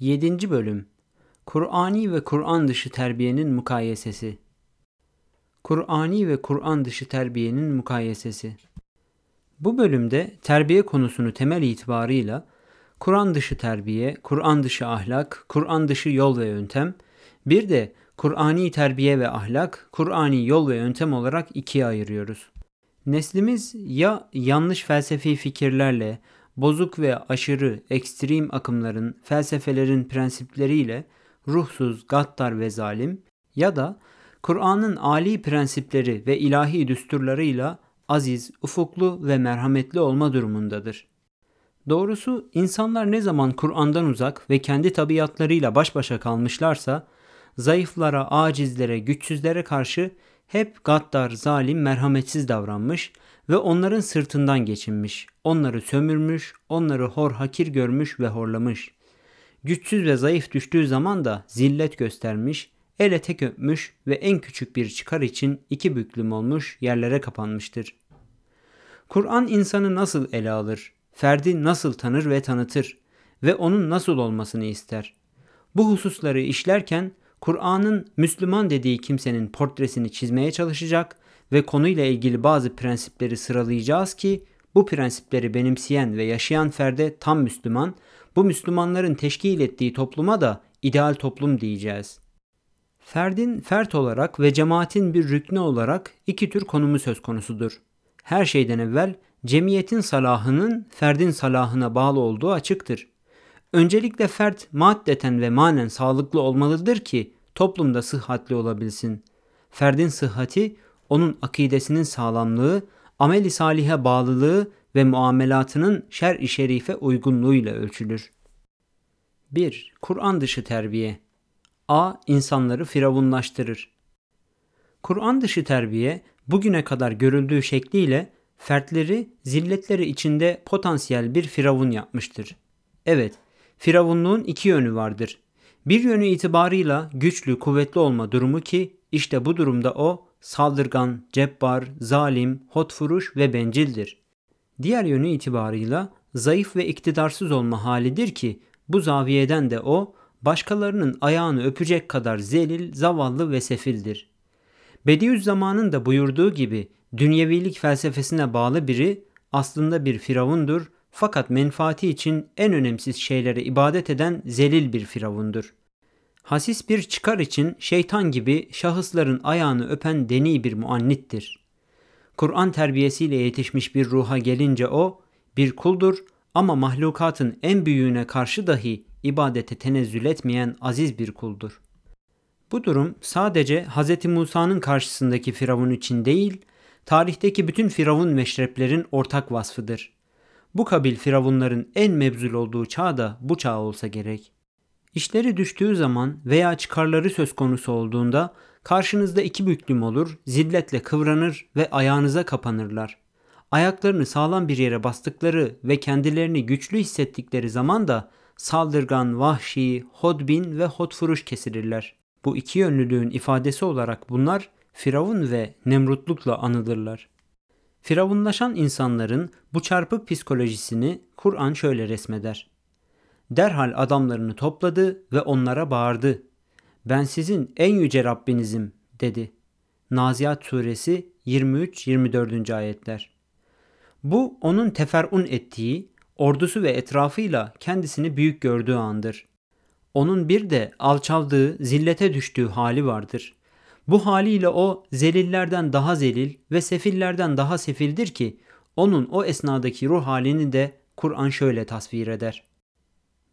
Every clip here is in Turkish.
7. Bölüm Kur'ani ve Kur'an dışı terbiyenin mukayesesi Kur'ani ve Kur'an dışı terbiyenin mukayesesi Bu bölümde terbiye konusunu temel itibarıyla Kur'an dışı terbiye, Kur'an dışı ahlak, Kur'an dışı yol ve yöntem, bir de Kur'ani terbiye ve ahlak, Kur'ani yol ve yöntem olarak ikiye ayırıyoruz. Neslimiz ya yanlış felsefi fikirlerle, bozuk ve aşırı, ekstrem akımların, felsefelerin prensipleriyle ruhsuz, gaddar ve zalim ya da Kur'an'ın âli prensipleri ve ilahi düsturlarıyla aziz, ufuklu ve merhametli olma durumundadır. Doğrusu insanlar ne zaman Kur'an'dan uzak ve kendi tabiatlarıyla baş başa kalmışlarsa, zayıflara, acizlere, güçsüzlere karşı hep gaddar, zalim, merhametsiz davranmış ve onların sırtından geçinmiş, onları sömürmüş, onları hor hakir görmüş ve horlamış. Güçsüz ve zayıf düştüğü zaman da zillet göstermiş, ele tek öpmüş ve en küçük bir çıkar için iki büklüm olmuş yerlere kapanmıştır. Kur'an insanı nasıl ele alır, ferdi nasıl tanır ve tanıtır ve onun nasıl olmasını ister. Bu hususları işlerken Kur'an'ın Müslüman dediği kimsenin portresini çizmeye çalışacak ve konuyla ilgili bazı prensipleri sıralayacağız ki bu prensipleri benimseyen ve yaşayan ferde tam Müslüman, bu Müslümanların teşkil ettiği topluma da ideal toplum diyeceğiz. Ferdin fert olarak ve cemaatin bir rüknü olarak iki tür konumu söz konusudur. Her şeyden evvel cemiyetin salahının ferdin salahına bağlı olduğu açıktır. Öncelikle fert maddeten ve manen sağlıklı olmalıdır ki toplumda sıhhatli olabilsin. Ferdin sıhhati onun akidesinin sağlamlığı, ameli salihe bağlılığı ve muamelatının şer-i şerife uygunluğuyla ölçülür. 1. Kur'an dışı terbiye A. insanları firavunlaştırır. Kur'an dışı terbiye bugüne kadar görüldüğü şekliyle fertleri zilletleri içinde potansiyel bir firavun yapmıştır. Evet, firavunluğun iki yönü vardır. Bir yönü itibarıyla güçlü, kuvvetli olma durumu ki işte bu durumda o saldırgan, cebbar, zalim, hotfuruş ve bencildir. Diğer yönü itibarıyla zayıf ve iktidarsız olma halidir ki bu zaviyeden de o başkalarının ayağını öpecek kadar zelil, zavallı ve sefildir. Bediüzzaman'ın da buyurduğu gibi dünyevilik felsefesine bağlı biri aslında bir firavundur fakat menfaati için en önemsiz şeylere ibadet eden zelil bir firavundur. Hasis bir çıkar için şeytan gibi şahısların ayağını öpen deni bir muannittir. Kur'an terbiyesiyle yetişmiş bir ruha gelince o bir kuldur ama mahlukatın en büyüğüne karşı dahi ibadete tenezzül etmeyen aziz bir kuldur. Bu durum sadece Hz. Musa'nın karşısındaki Firavun için değil, tarihteki bütün Firavun meşreplerin ortak vasfıdır. Bu kabil Firavunların en mebzul olduğu çağ da bu çağ olsa gerek. İşleri düştüğü zaman veya çıkarları söz konusu olduğunda karşınızda iki büklüm olur, zilletle kıvranır ve ayağınıza kapanırlar. Ayaklarını sağlam bir yere bastıkları ve kendilerini güçlü hissettikleri zaman da saldırgan, vahşi, hodbin ve hotfuruş kesilirler. Bu iki yönlülüğün ifadesi olarak bunlar Firavun ve Nemrutlukla anılırlar. Firavunlaşan insanların bu çarpık psikolojisini Kur'an şöyle resmeder. Derhal adamlarını topladı ve onlara bağırdı. Ben sizin en yüce Rabbinizim dedi. Naziat suresi 23-24. ayetler. Bu onun teferun ettiği, ordusu ve etrafıyla kendisini büyük gördüğü andır. Onun bir de alçaldığı, zillete düştüğü hali vardır. Bu haliyle o zelillerden daha zelil ve sefillerden daha sefildir ki onun o esnadaki ruh halini de Kur'an şöyle tasvir eder.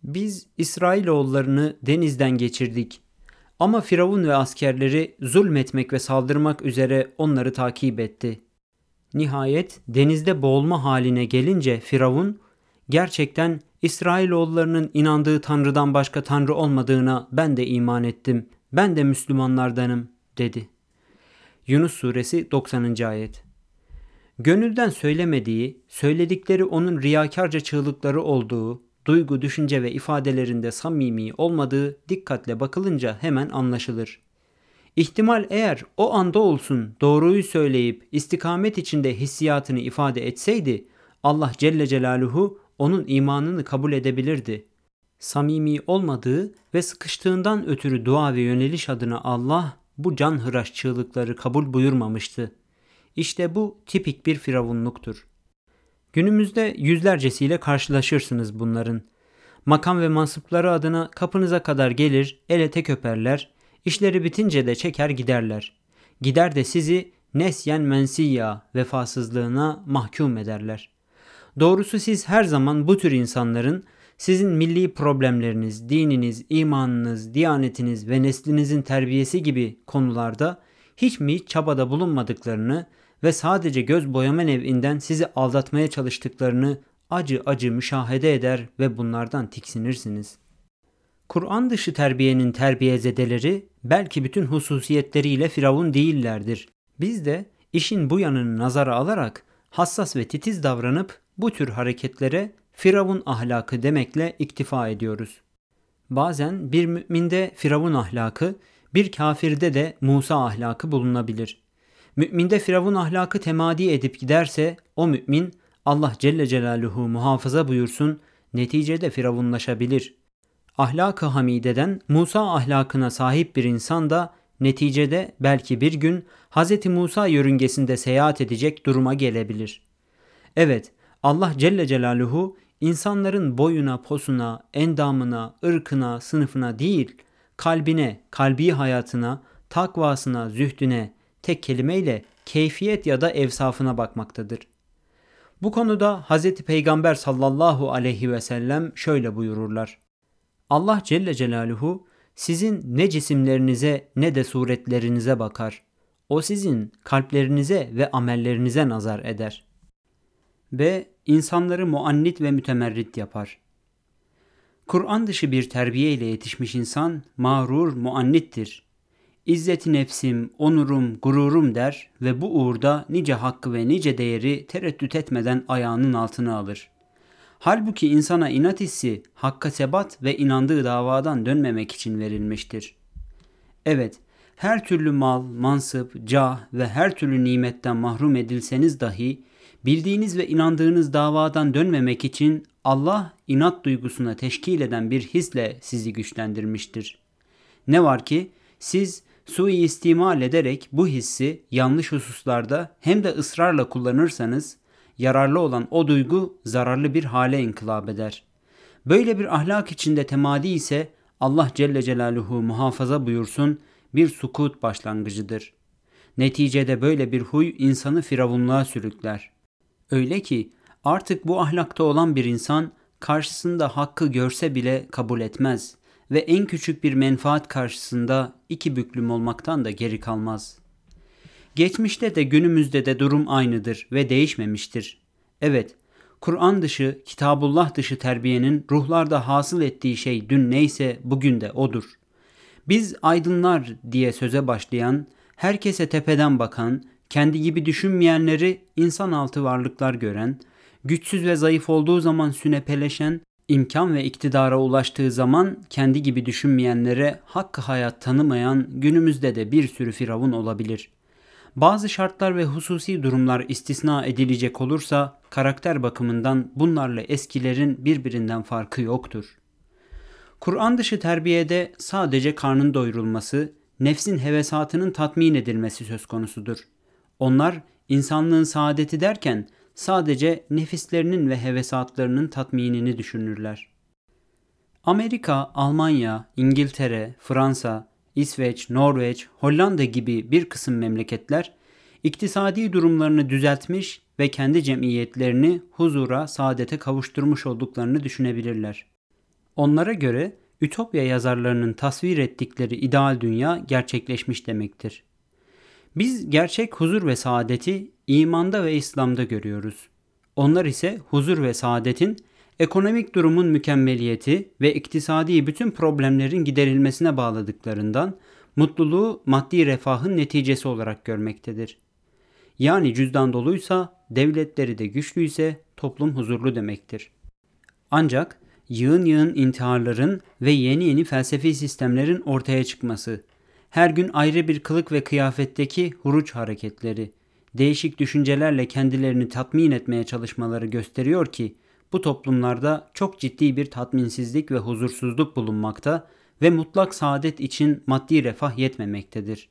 Biz İsrailoğullarını denizden geçirdik. Ama Firavun ve askerleri zulmetmek ve saldırmak üzere onları takip etti. Nihayet denizde boğulma haline gelince Firavun gerçekten İsrailoğullarının inandığı Tanrı'dan başka Tanrı olmadığına ben de iman ettim. Ben de Müslümanlardanım dedi. Yunus suresi 90. ayet. Gönülden söylemediği, söyledikleri onun riyakarca çığlıkları olduğu, duygu, düşünce ve ifadelerinde samimi olmadığı dikkatle bakılınca hemen anlaşılır. İhtimal eğer o anda olsun doğruyu söyleyip istikamet içinde hissiyatını ifade etseydi Allah Celle Celaluhu onun imanını kabul edebilirdi. samimi olmadığı ve sıkıştığından ötürü dua ve yöneliş adına Allah bu can hıraş çığlıkları kabul buyurmamıştı. İşte bu tipik bir firavunluktur. Günümüzde yüzlercesiyle karşılaşırsınız bunların. Makam ve mansıpları adına kapınıza kadar gelir, ele tek öperler, işleri bitince de çeker giderler. Gider de sizi nesyen mensiyya vefasızlığına mahkum ederler. Doğrusu siz her zaman bu tür insanların sizin milli problemleriniz, dininiz, imanınız, diyanetiniz ve neslinizin terbiyesi gibi konularda hiç mi hiç çabada bulunmadıklarını ve sadece göz boyama nevinden sizi aldatmaya çalıştıklarını acı acı müşahede eder ve bunlardan tiksinirsiniz. Kur'an dışı terbiyenin terbiyezedeleri belki bütün hususiyetleriyle firavun değillerdir. Biz de işin bu yanını nazara alarak hassas ve titiz davranıp bu tür hareketlere firavun ahlakı demekle iktifa ediyoruz. Bazen bir müminde firavun ahlakı, bir kafirde de Musa ahlakı bulunabilir. Müminde firavun ahlakı temadi edip giderse o mümin Allah Celle Celaluhu muhafaza buyursun neticede firavunlaşabilir. Ahlakı hamideden Musa ahlakına sahip bir insan da neticede belki bir gün Hz. Musa yörüngesinde seyahat edecek duruma gelebilir. Evet Allah Celle Celaluhu insanların boyuna, posuna, endamına, ırkına, sınıfına değil, kalbine, kalbi hayatına, takvasına, zühdüne, tek kelimeyle keyfiyet ya da evsafına bakmaktadır. Bu konuda Hz. Peygamber sallallahu aleyhi ve sellem şöyle buyururlar. Allah Celle Celaluhu sizin ne cisimlerinize ne de suretlerinize bakar. O sizin kalplerinize ve amellerinize nazar eder. Ve insanları muannit ve mütemerrit yapar. Kur'an dışı bir terbiye ile yetişmiş insan mağrur, muannittir. İzzeti nefsim, onurum, gururum der ve bu uğurda nice hakkı ve nice değeri tereddüt etmeden ayağının altına alır. Halbuki insana inat hissi, hakka sebat ve inandığı davadan dönmemek için verilmiştir. Evet, her türlü mal, mansıp, cah ve her türlü nimetten mahrum edilseniz dahi bildiğiniz ve inandığınız davadan dönmemek için Allah inat duygusuna teşkil eden bir hisle sizi güçlendirmiştir. Ne var ki siz suistimal ederek bu hissi yanlış hususlarda hem de ısrarla kullanırsanız yararlı olan o duygu zararlı bir hale inkılap eder. Böyle bir ahlak içinde temadi ise Allah Celle Celaluhu muhafaza buyursun bir sukut başlangıcıdır. Neticede böyle bir huy insanı firavunluğa sürükler. Öyle ki artık bu ahlakta olan bir insan karşısında hakkı görse bile kabul etmez ve en küçük bir menfaat karşısında iki büklüm olmaktan da geri kalmaz. Geçmişte de günümüzde de durum aynıdır ve değişmemiştir. Evet, Kur'an dışı, Kitabullah dışı terbiyenin ruhlarda hasıl ettiği şey dün neyse bugün de odur. Biz aydınlar diye söze başlayan, herkese tepeden bakan, kendi gibi düşünmeyenleri insan altı varlıklar gören, güçsüz ve zayıf olduğu zaman sünepeleşen, imkan ve iktidara ulaştığı zaman kendi gibi düşünmeyenlere hakkı hayat tanımayan günümüzde de bir sürü firavun olabilir. Bazı şartlar ve hususi durumlar istisna edilecek olursa karakter bakımından bunlarla eskilerin birbirinden farkı yoktur. Kur'an dışı terbiyede sadece karnın doyurulması, nefsin hevesatının tatmin edilmesi söz konusudur. Onlar insanlığın saadeti derken sadece nefislerinin ve hevesatlarının tatminini düşünürler. Amerika, Almanya, İngiltere, Fransa, İsveç, Norveç, Hollanda gibi bir kısım memleketler iktisadi durumlarını düzeltmiş ve kendi cemiyetlerini huzura, saadete kavuşturmuş olduklarını düşünebilirler. Onlara göre Ütopya yazarlarının tasvir ettikleri ideal dünya gerçekleşmiş demektir. Biz gerçek huzur ve saadeti imanda ve İslam'da görüyoruz. Onlar ise huzur ve saadetin ekonomik durumun mükemmeliyeti ve iktisadi bütün problemlerin giderilmesine bağladıklarından mutluluğu maddi refahın neticesi olarak görmektedir. Yani cüzdan doluysa, devletleri de güçlüyse toplum huzurlu demektir. Ancak yığın yığın intiharların ve yeni yeni felsefi sistemlerin ortaya çıkması, her gün ayrı bir kılık ve kıyafetteki huruç hareketleri, değişik düşüncelerle kendilerini tatmin etmeye çalışmaları gösteriyor ki bu toplumlarda çok ciddi bir tatminsizlik ve huzursuzluk bulunmakta ve mutlak saadet için maddi refah yetmemektedir.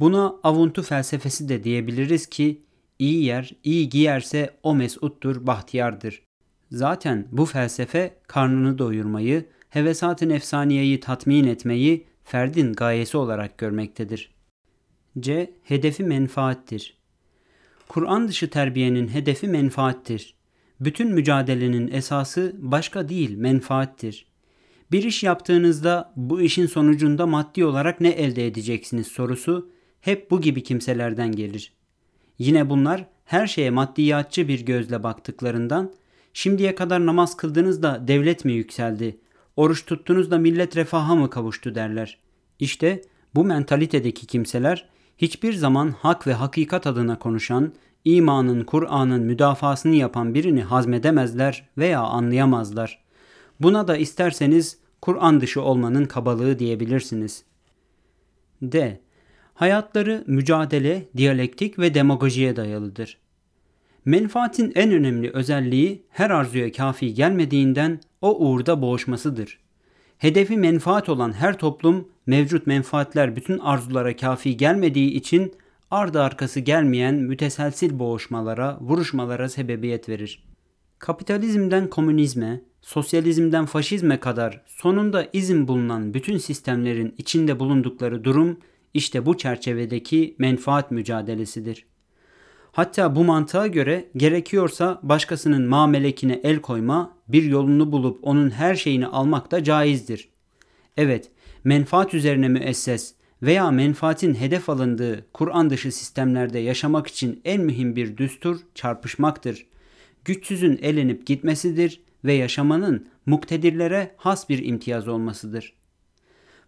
Buna avuntu felsefesi de diyebiliriz ki iyi yer iyi giyerse o mesuttur, bahtiyardır. Zaten bu felsefe karnını doyurmayı, hevesat-ı nefsaniyeyi tatmin etmeyi ferdin gayesi olarak görmektedir. C. Hedefi menfaattir. Kur'an dışı terbiyenin hedefi menfaattir. Bütün mücadelenin esası başka değil menfaattir. Bir iş yaptığınızda bu işin sonucunda maddi olarak ne elde edeceksiniz sorusu hep bu gibi kimselerden gelir. Yine bunlar her şeye maddiyatçı bir gözle baktıklarından şimdiye kadar namaz kıldınız da devlet mi yükseldi, oruç tuttunuz da millet refaha mı kavuştu derler. İşte bu mentalitedeki kimseler hiçbir zaman hak ve hakikat adına konuşan, imanın, Kur'an'ın müdafasını yapan birini hazmedemezler veya anlayamazlar. Buna da isterseniz Kur'an dışı olmanın kabalığı diyebilirsiniz. D. Hayatları mücadele, diyalektik ve demagojiye dayalıdır. Menfaatin en önemli özelliği her arzuya kafi gelmediğinden o uğurda boğuşmasıdır. Hedefi menfaat olan her toplum mevcut menfaatler bütün arzulara kafi gelmediği için ardı arkası gelmeyen müteselsil boğuşmalara, vuruşmalara sebebiyet verir. Kapitalizmden komünizme, sosyalizmden faşizme kadar sonunda izin bulunan bütün sistemlerin içinde bulundukları durum işte bu çerçevedeki menfaat mücadelesidir. Hatta bu mantığa göre gerekiyorsa başkasının mamelekine el koyma, bir yolunu bulup onun her şeyini almak da caizdir. Evet, menfaat üzerine müesses veya menfaatin hedef alındığı Kur'an dışı sistemlerde yaşamak için en mühim bir düstur çarpışmaktır. Güçsüzün elenip gitmesidir ve yaşamanın muktedirlere has bir imtiyaz olmasıdır.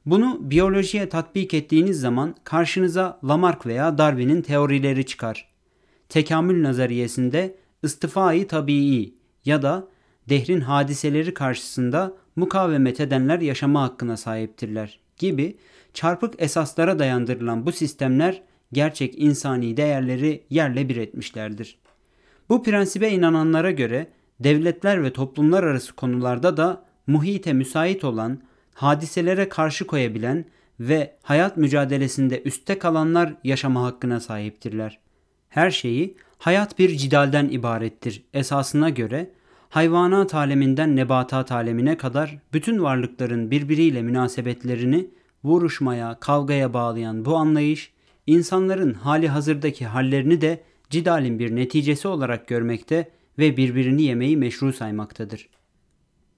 Bunu biyolojiye tatbik ettiğiniz zaman karşınıza Lamarck veya Darwin'in teorileri çıkar. Tekamül nazariyesinde istifai tabii ya da dehrin hadiseleri karşısında mukavemet edenler yaşama hakkına sahiptirler gibi çarpık esaslara dayandırılan bu sistemler gerçek insani değerleri yerle bir etmişlerdir. Bu prensibe inananlara göre devletler ve toplumlar arası konularda da muhite müsait olan, hadiselere karşı koyabilen ve hayat mücadelesinde üstte kalanlar yaşama hakkına sahiptirler. Her şeyi hayat bir cidalden ibarettir esasına göre hayvanat aleminden nebatat alemine kadar bütün varlıkların birbiriyle münasebetlerini vuruşmaya, kavgaya bağlayan bu anlayış insanların hali hazırdaki hallerini de cidalin bir neticesi olarak görmekte ve birbirini yemeyi meşru saymaktadır.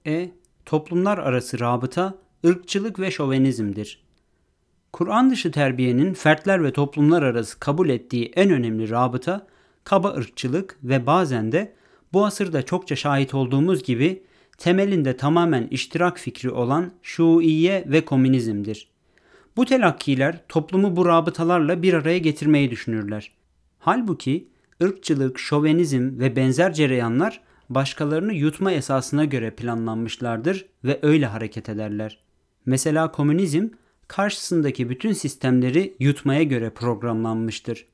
E. Toplumlar arası rabıta, ırkçılık ve şovenizmdir. Kur'an dışı terbiyenin fertler ve toplumlar arası kabul ettiği en önemli rabıta, kaba ırkçılık ve bazen de bu asırda çokça şahit olduğumuz gibi temelinde tamamen iştirak fikri olan Şuiye ve komünizmdir. Bu telakkiler toplumu bu rabıtalarla bir araya getirmeyi düşünürler. Halbuki ırkçılık, şovenizm ve benzer cereyanlar başkalarını yutma esasına göre planlanmışlardır ve öyle hareket ederler. Mesela komünizm karşısındaki bütün sistemleri yutmaya göre programlanmıştır.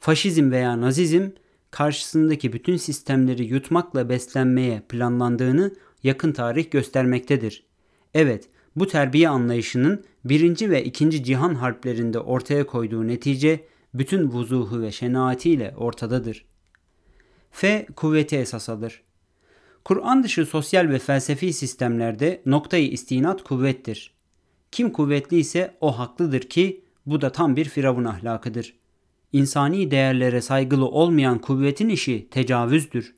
Faşizm veya nazizm karşısındaki bütün sistemleri yutmakla beslenmeye planlandığını yakın tarih göstermektedir. Evet, bu terbiye anlayışının birinci ve ikinci cihan harplerinde ortaya koyduğu netice bütün vuzuhu ve şenaatiyle ortadadır. F. Kuvveti esas alır. Kur'an dışı sosyal ve felsefi sistemlerde noktayı istinat kuvvettir. Kim kuvvetli ise o haklıdır ki bu da tam bir firavun ahlakıdır. İnsani değerlere saygılı olmayan kuvvetin işi tecavüzdür.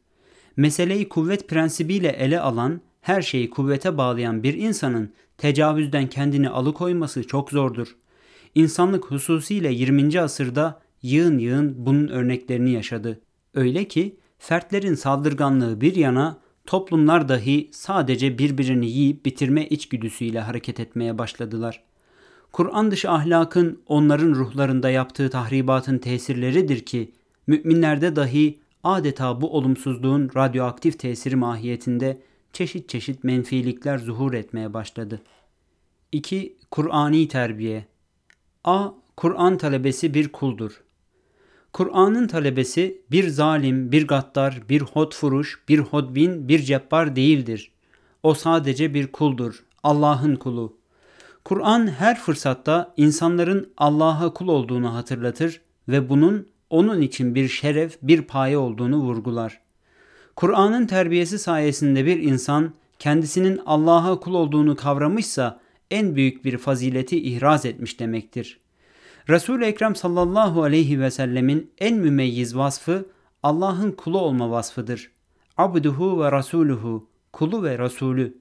Meseleyi kuvvet prensibiyle ele alan, her şeyi kuvvete bağlayan bir insanın tecavüzden kendini alıkoyması çok zordur. İnsanlık hususiyle 20. asırda yığın yığın bunun örneklerini yaşadı. Öyle ki fertlerin saldırganlığı bir yana toplumlar dahi sadece birbirini yiyip bitirme içgüdüsüyle hareket etmeye başladılar. Kur'an dışı ahlakın onların ruhlarında yaptığı tahribatın tesirleridir ki müminlerde dahi adeta bu olumsuzluğun radyoaktif tesiri mahiyetinde çeşit çeşit menfilikler zuhur etmeye başladı. 2. Kur'ani terbiye A. Kur'an talebesi bir kuldur. Kur'an'ın talebesi bir zalim, bir gaddar, bir hotfuruş, bir hodbin, bir cebbar değildir. O sadece bir kuldur, Allah'ın kulu. Kur'an her fırsatta insanların Allah'a kul olduğunu hatırlatır ve bunun onun için bir şeref, bir paye olduğunu vurgular. Kur'an'ın terbiyesi sayesinde bir insan kendisinin Allah'a kul olduğunu kavramışsa en büyük bir fazileti ihraz etmiş demektir. Resul-i Ekrem sallallahu aleyhi ve sellemin en mümeyyiz vasfı Allah'ın kulu olma vasfıdır. Abduhu ve rasuluhu, kulu ve rasulü.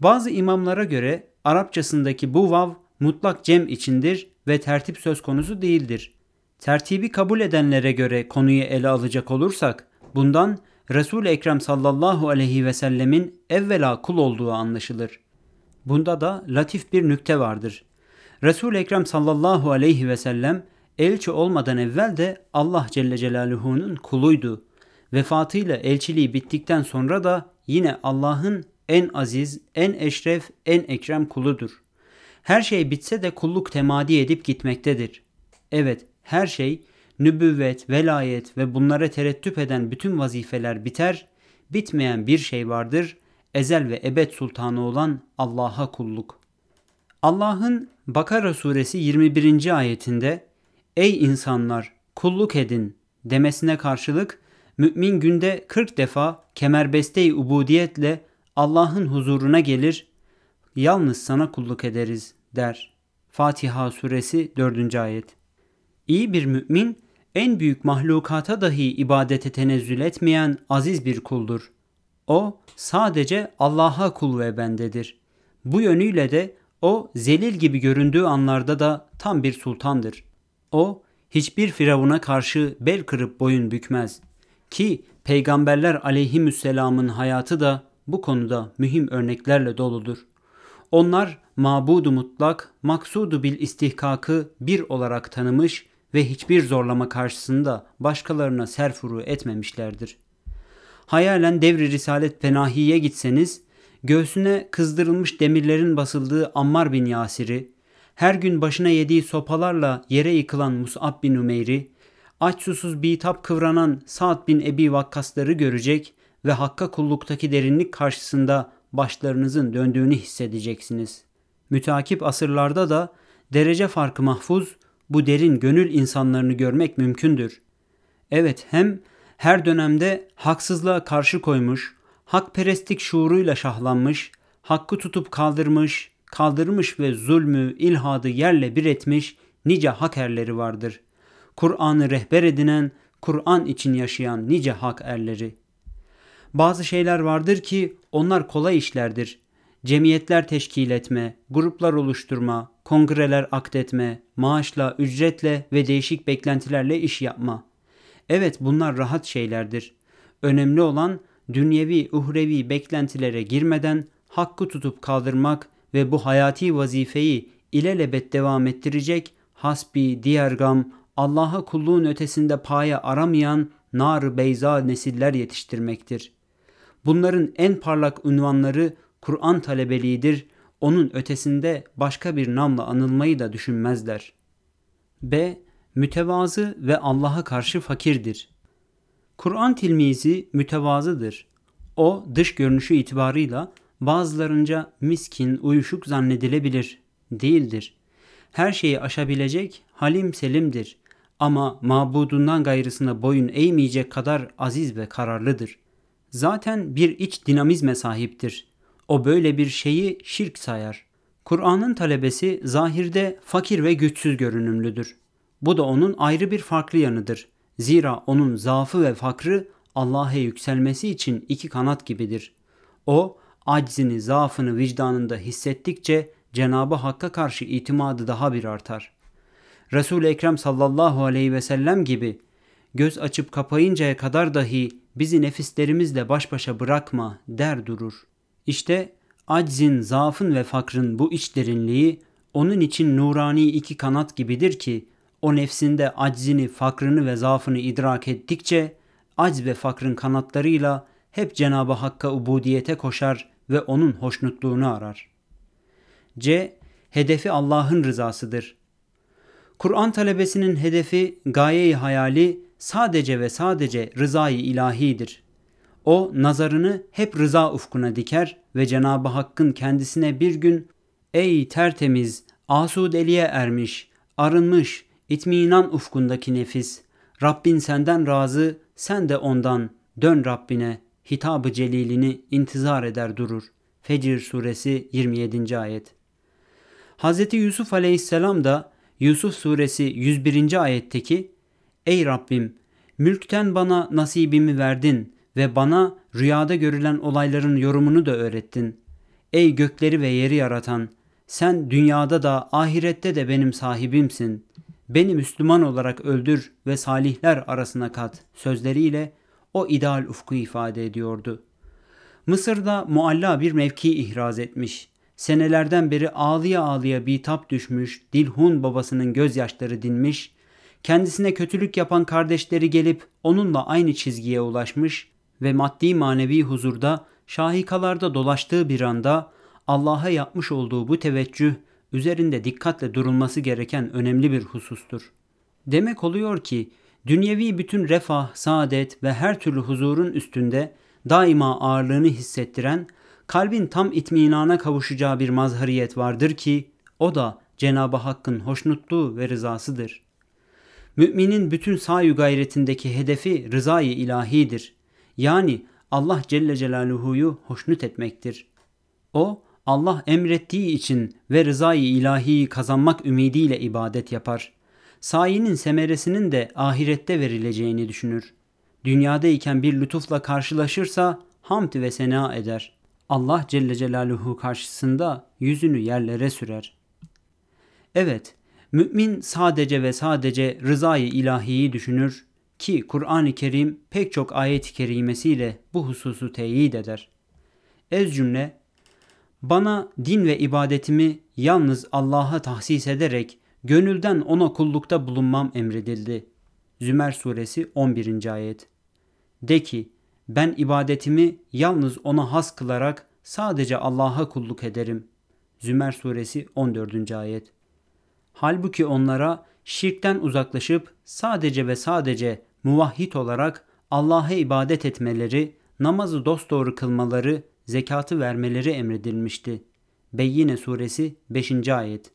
Bazı imamlara göre Arapçasındaki bu vav mutlak cem içindir ve tertip söz konusu değildir. Tertibi kabul edenlere göre konuyu ele alacak olursak bundan Resul-i Ekrem sallallahu aleyhi ve sellemin evvela kul olduğu anlaşılır. Bunda da latif bir nükte vardır. Resul-i Ekrem sallallahu aleyhi ve sellem elçi olmadan evvel de Allah Celle Celaluhu'nun kuluydu. Vefatıyla elçiliği bittikten sonra da yine Allah'ın en aziz, en eşref, en ekrem kuludur. Her şey bitse de kulluk temadi edip gitmektedir. Evet, her şey nübüvvet, velayet ve bunlara terettüp eden bütün vazifeler biter, bitmeyen bir şey vardır, ezel ve ebed sultanı olan Allah'a kulluk. Allah'ın Bakara suresi 21. ayetinde Ey insanlar kulluk edin demesine karşılık mümin günde 40 defa kemerbeste-i ubudiyetle Allah'ın huzuruna gelir, yalnız sana kulluk ederiz der. Fatiha suresi 4. ayet. İyi bir mümin en büyük mahlukata dahi ibadete tenezzül etmeyen aziz bir kuldur. O sadece Allah'a kul ve bendedir. Bu yönüyle de o zelil gibi göründüğü anlarda da tam bir sultandır. O hiçbir firavuna karşı bel kırıp boyun bükmez. Ki peygamberler aleyhisselamın hayatı da bu konuda mühim örneklerle doludur. Onlar mabudu mutlak, maksudu bil istihkakı bir olarak tanımış ve hiçbir zorlama karşısında başkalarına serfuru etmemişlerdir. Hayalen devri risalet penahiye gitseniz, göğsüne kızdırılmış demirlerin basıldığı Ammar bin Yasir'i, her gün başına yediği sopalarla yere yıkılan Mus'ab bin Ümeyr'i, aç susuz bitap kıvranan Sa'd bin Ebi Vakkasları görecek ve Hakk'a kulluktaki derinlik karşısında başlarınızın döndüğünü hissedeceksiniz. Mütakip asırlarda da derece farkı mahfuz, bu derin gönül insanlarını görmek mümkündür. Evet hem her dönemde haksızlığa karşı koymuş, hakperestlik şuuruyla şahlanmış, hakkı tutup kaldırmış, kaldırmış ve zulmü, ilhadı yerle bir etmiş nice hak erleri vardır. Kur'an'ı rehber edinen, Kur'an için yaşayan nice hak erleri. Bazı şeyler vardır ki onlar kolay işlerdir. Cemiyetler teşkil etme, gruplar oluşturma, kongreler akdetme, maaşla, ücretle ve değişik beklentilerle iş yapma. Evet bunlar rahat şeylerdir. Önemli olan dünyevi, uhrevi beklentilere girmeden hakkı tutup kaldırmak ve bu hayati vazifeyi ilelebet devam ettirecek hasbi, diğer gam, Allah'a kulluğun ötesinde paya aramayan nar beyza nesiller yetiştirmektir. Bunların en parlak unvanları Kur'an talebeliğidir, onun ötesinde başka bir namla anılmayı da düşünmezler. B. Mütevazı ve Allah'a karşı fakirdir. Kur'an tilmizi mütevazıdır. O dış görünüşü itibarıyla bazılarınca miskin, uyuşuk zannedilebilir. Değildir. Her şeyi aşabilecek halim selimdir. Ama mabudundan gayrısına boyun eğmeyecek kadar aziz ve kararlıdır. Zaten bir iç dinamizme sahiptir. O böyle bir şeyi şirk sayar. Kur'an'ın talebesi zahirde fakir ve güçsüz görünümlüdür. Bu da onun ayrı bir farklı yanıdır. Zira onun zaafı ve fakrı Allah'a yükselmesi için iki kanat gibidir. O aczini, zaafını vicdanında hissettikçe Cenabı Hakk'a karşı itimadı daha bir artar. Resul-i Ekrem sallallahu aleyhi ve sellem gibi göz açıp kapayıncaya kadar dahi bizi nefislerimizle baş başa bırakma der durur. İşte aczin, zaafın ve fakrın bu iç derinliği onun için nurani iki kanat gibidir ki o nefsinde aczini, fakrını ve zaafını idrak ettikçe acz ve fakrın kanatlarıyla hep Cenab-ı Hakk'a ubudiyete koşar ve onun hoşnutluğunu arar. C. Hedefi Allah'ın rızasıdır. Kur'an talebesinin hedefi, gayeyi hayali sadece ve sadece rızayı ilahidir. O nazarını hep rıza ufkuna diker ve Cenab-ı Hakk'ın kendisine bir gün ''Ey tertemiz, asudeliğe ermiş, arınmış, itminan ufkundaki nefis, Rabbin senden razı, sen de ondan, dön Rabbine, hitabı celilini intizar eder durur. Fecir suresi 27. ayet. Hz. Yusuf aleyhisselam da Yusuf suresi 101. ayetteki Ey Rabbim mülkten bana nasibimi verdin ve bana rüyada görülen olayların yorumunu da öğrettin. Ey gökleri ve yeri yaratan sen dünyada da ahirette de benim sahibimsin. Beni Müslüman olarak öldür ve salihler arasına kat sözleriyle o ideal ufku ifade ediyordu. Mısır'da mualla bir mevki ihraz etmiş. Senelerden beri ağlıya ağlıya bitap düşmüş, Dilhun babasının gözyaşları dinmiş, kendisine kötülük yapan kardeşleri gelip onunla aynı çizgiye ulaşmış ve maddi manevi huzurda şahikalarda dolaştığı bir anda Allah'a yapmış olduğu bu teveccüh üzerinde dikkatle durulması gereken önemli bir husustur. Demek oluyor ki dünyevi bütün refah, saadet ve her türlü huzurun üstünde daima ağırlığını hissettiren, kalbin tam itminana kavuşacağı bir mazhariyet vardır ki o da Cenab-ı Hakk'ın hoşnutluğu ve rızasıdır. Müminin bütün sayu gayretindeki hedefi rızayı ilahidir. Yani Allah Celle Celaluhu'yu hoşnut etmektir. O Allah emrettiği için ve rızayı ilahiyi kazanmak ümidiyle ibadet yapar. Sayinin semeresinin de ahirette verileceğini düşünür. Dünyadayken bir lütufla karşılaşırsa hamd ve sena eder. Allah Celle Celaluhu karşısında yüzünü yerlere sürer. Evet, mümin sadece ve sadece rızayı ilahiyi düşünür ki Kur'an-ı Kerim pek çok ayet-i kerimesiyle bu hususu teyit eder. Ez cümle bana din ve ibadetimi yalnız Allah'a tahsis ederek gönülden ona kullukta bulunmam emredildi. Zümer suresi 11. ayet. De ki ben ibadetimi yalnız ona has kılarak sadece Allah'a kulluk ederim. Zümer suresi 14. ayet. Halbuki onlara şirkten uzaklaşıp sadece ve sadece muvahhid olarak Allah'a ibadet etmeleri, namazı dosdoğru kılmaları zekatı vermeleri emredilmişti. Beyyine suresi 5. ayet.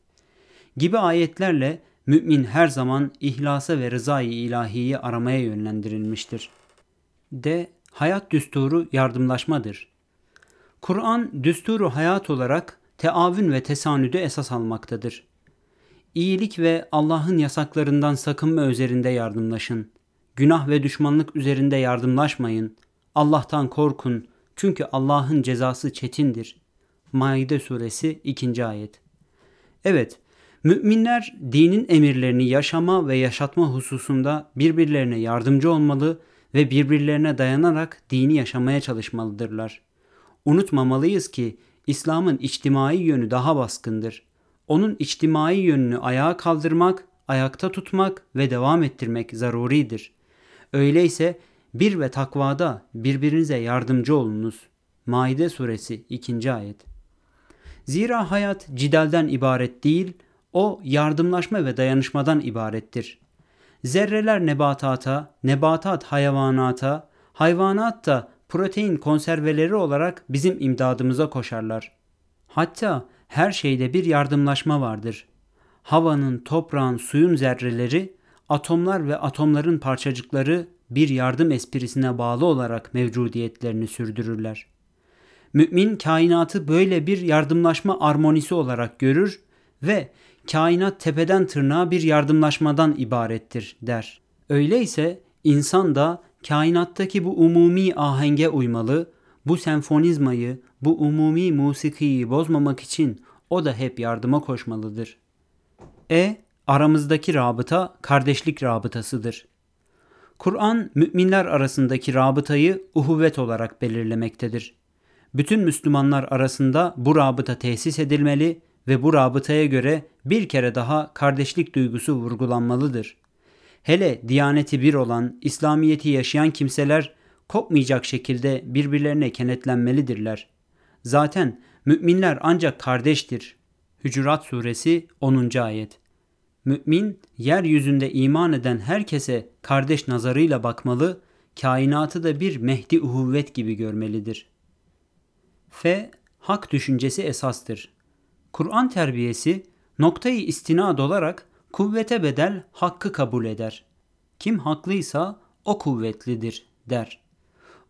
Gibi ayetlerle mümin her zaman ihlasa ve rızayı ilahiyi aramaya yönlendirilmiştir. D. Hayat düsturu yardımlaşmadır. Kur'an düsturu hayat olarak teavün ve tesanüdü esas almaktadır. İyilik ve Allah'ın yasaklarından sakınma üzerinde yardımlaşın. Günah ve düşmanlık üzerinde yardımlaşmayın. Allah'tan korkun, çünkü Allah'ın cezası çetindir. Maide suresi 2. ayet. Evet, müminler dinin emirlerini yaşama ve yaşatma hususunda birbirlerine yardımcı olmalı ve birbirlerine dayanarak dini yaşamaya çalışmalıdırlar. Unutmamalıyız ki İslam'ın içtimai yönü daha baskındır. Onun içtimai yönünü ayağa kaldırmak, ayakta tutmak ve devam ettirmek zaruridir. Öyleyse bir ve takvada birbirinize yardımcı olunuz. Maide suresi 2. ayet. Zira hayat cidalden ibaret değil, o yardımlaşma ve dayanışmadan ibarettir. Zerreler nebatata, nebatat hayvanata, hayvanat da protein konserveleri olarak bizim imdadımıza koşarlar. Hatta her şeyde bir yardımlaşma vardır. Havanın, toprağın, suyun zerreleri, atomlar ve atomların parçacıkları bir yardım esprisine bağlı olarak mevcudiyetlerini sürdürürler. Mümin kainatı böyle bir yardımlaşma armonisi olarak görür ve kainat tepeden tırnağa bir yardımlaşmadan ibarettir der. Öyleyse insan da kainattaki bu umumi ahenge uymalı, bu senfonizmayı, bu umumi musikiyi bozmamak için o da hep yardıma koşmalıdır. E, aramızdaki rabıta kardeşlik rabıtasıdır. Kur'an müminler arasındaki rabıtayı uhuvvet olarak belirlemektedir. Bütün Müslümanlar arasında bu rabıta tesis edilmeli ve bu rabıtaya göre bir kere daha kardeşlik duygusu vurgulanmalıdır. Hele diyaneti bir olan, İslamiyeti yaşayan kimseler kopmayacak şekilde birbirlerine kenetlenmelidirler. Zaten müminler ancak kardeştir. Hücurat suresi 10. ayet. Mümin, yeryüzünde iman eden herkese kardeş nazarıyla bakmalı, kainatı da bir Mehdi uhuvvet gibi görmelidir. F. Hak düşüncesi esastır. Kur'an terbiyesi noktayı istinad olarak kuvvete bedel hakkı kabul eder. Kim haklıysa o kuvvetlidir der.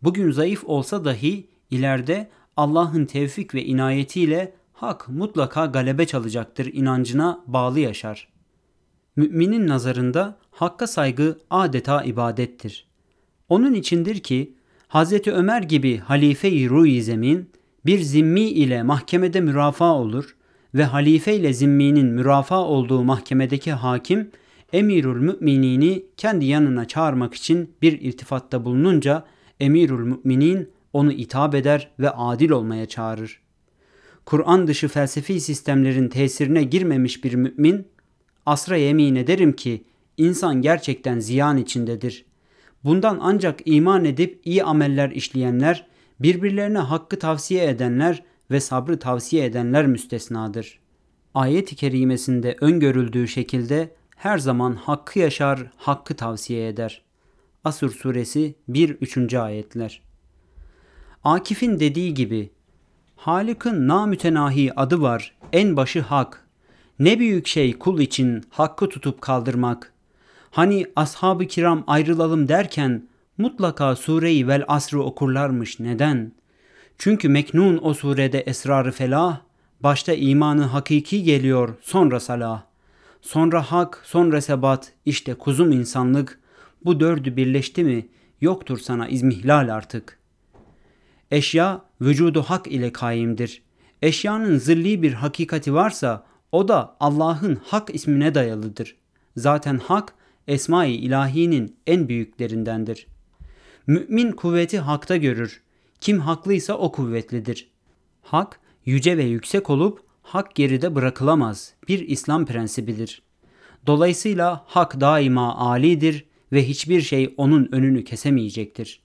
Bugün zayıf olsa dahi ileride Allah'ın tevfik ve inayetiyle hak mutlaka galebe çalacaktır inancına bağlı yaşar. Müminin nazarında hakka saygı adeta ibadettir. Onun içindir ki Hz. Ömer gibi halife-i ruh zemin bir zimmi ile mahkemede mürafa olur ve halife ile zimminin mürafa olduğu mahkemedeki hakim emirül müminini kendi yanına çağırmak için bir irtifatta bulununca emirül müminin onu itap eder ve adil olmaya çağırır. Kur'an dışı felsefi sistemlerin tesirine girmemiş bir mümin, asra yemin ederim ki insan gerçekten ziyan içindedir. Bundan ancak iman edip iyi ameller işleyenler, birbirlerine hakkı tavsiye edenler ve sabrı tavsiye edenler müstesnadır. Ayet-i kerimesinde öngörüldüğü şekilde her zaman hakkı yaşar, hakkı tavsiye eder. Asur suresi 1-3. ayetler. Akif'in dediği gibi Halık'ın namütenahi adı var, en başı hak. Ne büyük şey kul için hakkı tutup kaldırmak. Hani ashab-ı kiram ayrılalım derken mutlaka sureyi vel asrı okurlarmış neden? Çünkü meknun o surede esrarı felah, başta imanı hakiki geliyor sonra salah. Sonra hak, sonra sebat, işte kuzum insanlık. Bu dördü birleşti mi yoktur sana izmihlal artık. Eşya vücudu hak ile kaimdir. Eşyanın zilli bir hakikati varsa o da Allah'ın hak ismine dayalıdır. Zaten hak esma-i ilahinin en büyüklerindendir. Mümin kuvveti hakta görür. Kim haklıysa o kuvvetlidir. Hak yüce ve yüksek olup hak geride bırakılamaz. Bir İslam prensibidir. Dolayısıyla hak daima alidir ve hiçbir şey onun önünü kesemeyecektir.''